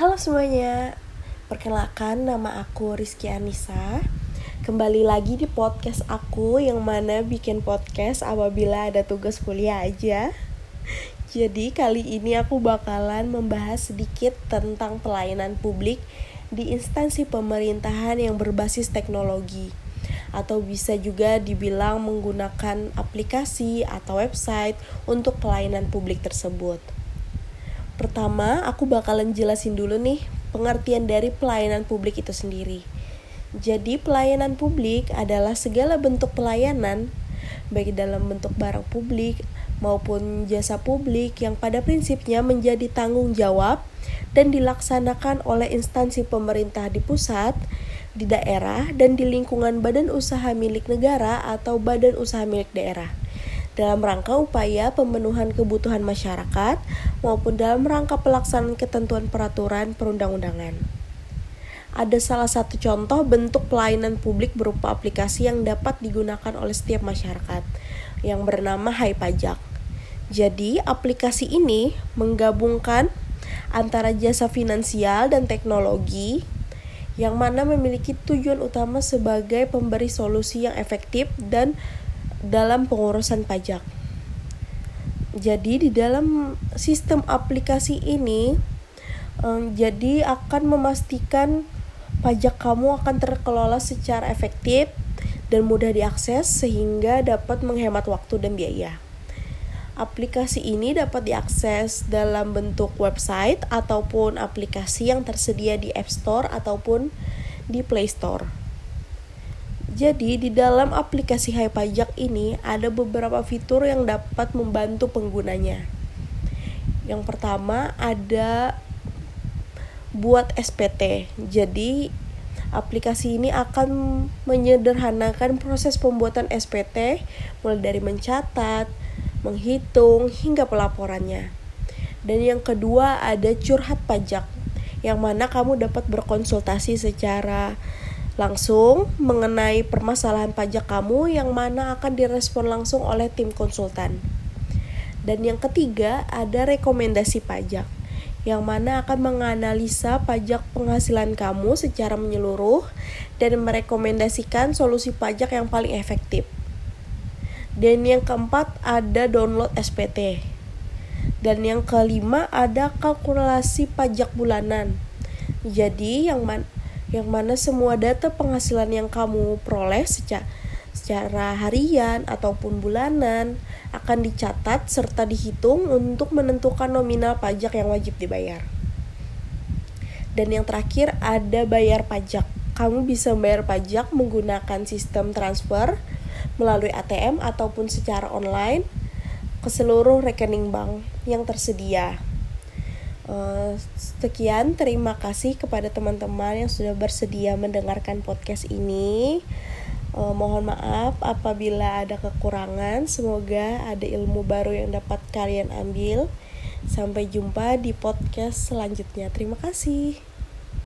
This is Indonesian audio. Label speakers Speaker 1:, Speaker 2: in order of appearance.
Speaker 1: Halo semuanya, perkenalkan nama aku Rizky Anissa. Kembali lagi di podcast aku yang mana bikin podcast apabila ada tugas kuliah aja. Jadi kali ini aku bakalan membahas sedikit tentang pelayanan publik di instansi pemerintahan yang berbasis teknologi. Atau bisa juga dibilang menggunakan aplikasi atau website untuk pelayanan publik tersebut. Pertama, aku bakalan jelasin dulu nih pengertian dari pelayanan publik itu sendiri. Jadi, pelayanan publik adalah segala bentuk pelayanan, baik dalam bentuk barang publik maupun jasa publik yang pada prinsipnya menjadi tanggung jawab dan dilaksanakan oleh instansi pemerintah di pusat, di daerah, dan di lingkungan badan usaha milik negara atau badan usaha milik daerah dalam rangka upaya pemenuhan kebutuhan masyarakat maupun dalam rangka pelaksanaan ketentuan peraturan perundang-undangan. Ada salah satu contoh bentuk pelayanan publik berupa aplikasi yang dapat digunakan oleh setiap masyarakat yang bernama Hai Pajak. Jadi, aplikasi ini menggabungkan antara jasa finansial dan teknologi yang mana memiliki tujuan utama sebagai pemberi solusi yang efektif dan dalam pengurusan pajak. Jadi di dalam sistem aplikasi ini um, jadi akan memastikan pajak kamu akan terkelola secara efektif dan mudah diakses sehingga dapat menghemat waktu dan biaya. Aplikasi ini dapat diakses dalam bentuk website ataupun aplikasi yang tersedia di App Store ataupun di Play Store. Jadi di dalam aplikasi Hai Pajak ini ada beberapa fitur yang dapat membantu penggunanya. Yang pertama ada buat SPT. Jadi aplikasi ini akan menyederhanakan proses pembuatan SPT mulai dari mencatat, menghitung hingga pelaporannya. Dan yang kedua ada curhat pajak yang mana kamu dapat berkonsultasi secara langsung mengenai permasalahan pajak kamu yang mana akan direspon langsung oleh tim konsultan. Dan yang ketiga, ada rekomendasi pajak yang mana akan menganalisa pajak penghasilan kamu secara menyeluruh dan merekomendasikan solusi pajak yang paling efektif. Dan yang keempat ada download SPT. Dan yang kelima ada kalkulasi pajak bulanan. Jadi yang mana yang mana semua data penghasilan yang kamu peroleh secara secara harian ataupun bulanan akan dicatat serta dihitung untuk menentukan nominal pajak yang wajib dibayar. Dan yang terakhir ada bayar pajak. Kamu bisa membayar pajak menggunakan sistem transfer melalui ATM ataupun secara online ke seluruh rekening bank yang tersedia. Uh, sekian, terima kasih kepada teman-teman yang sudah bersedia mendengarkan podcast ini. Uh, mohon maaf apabila ada kekurangan. Semoga ada ilmu baru yang dapat kalian ambil. Sampai jumpa di podcast selanjutnya. Terima kasih.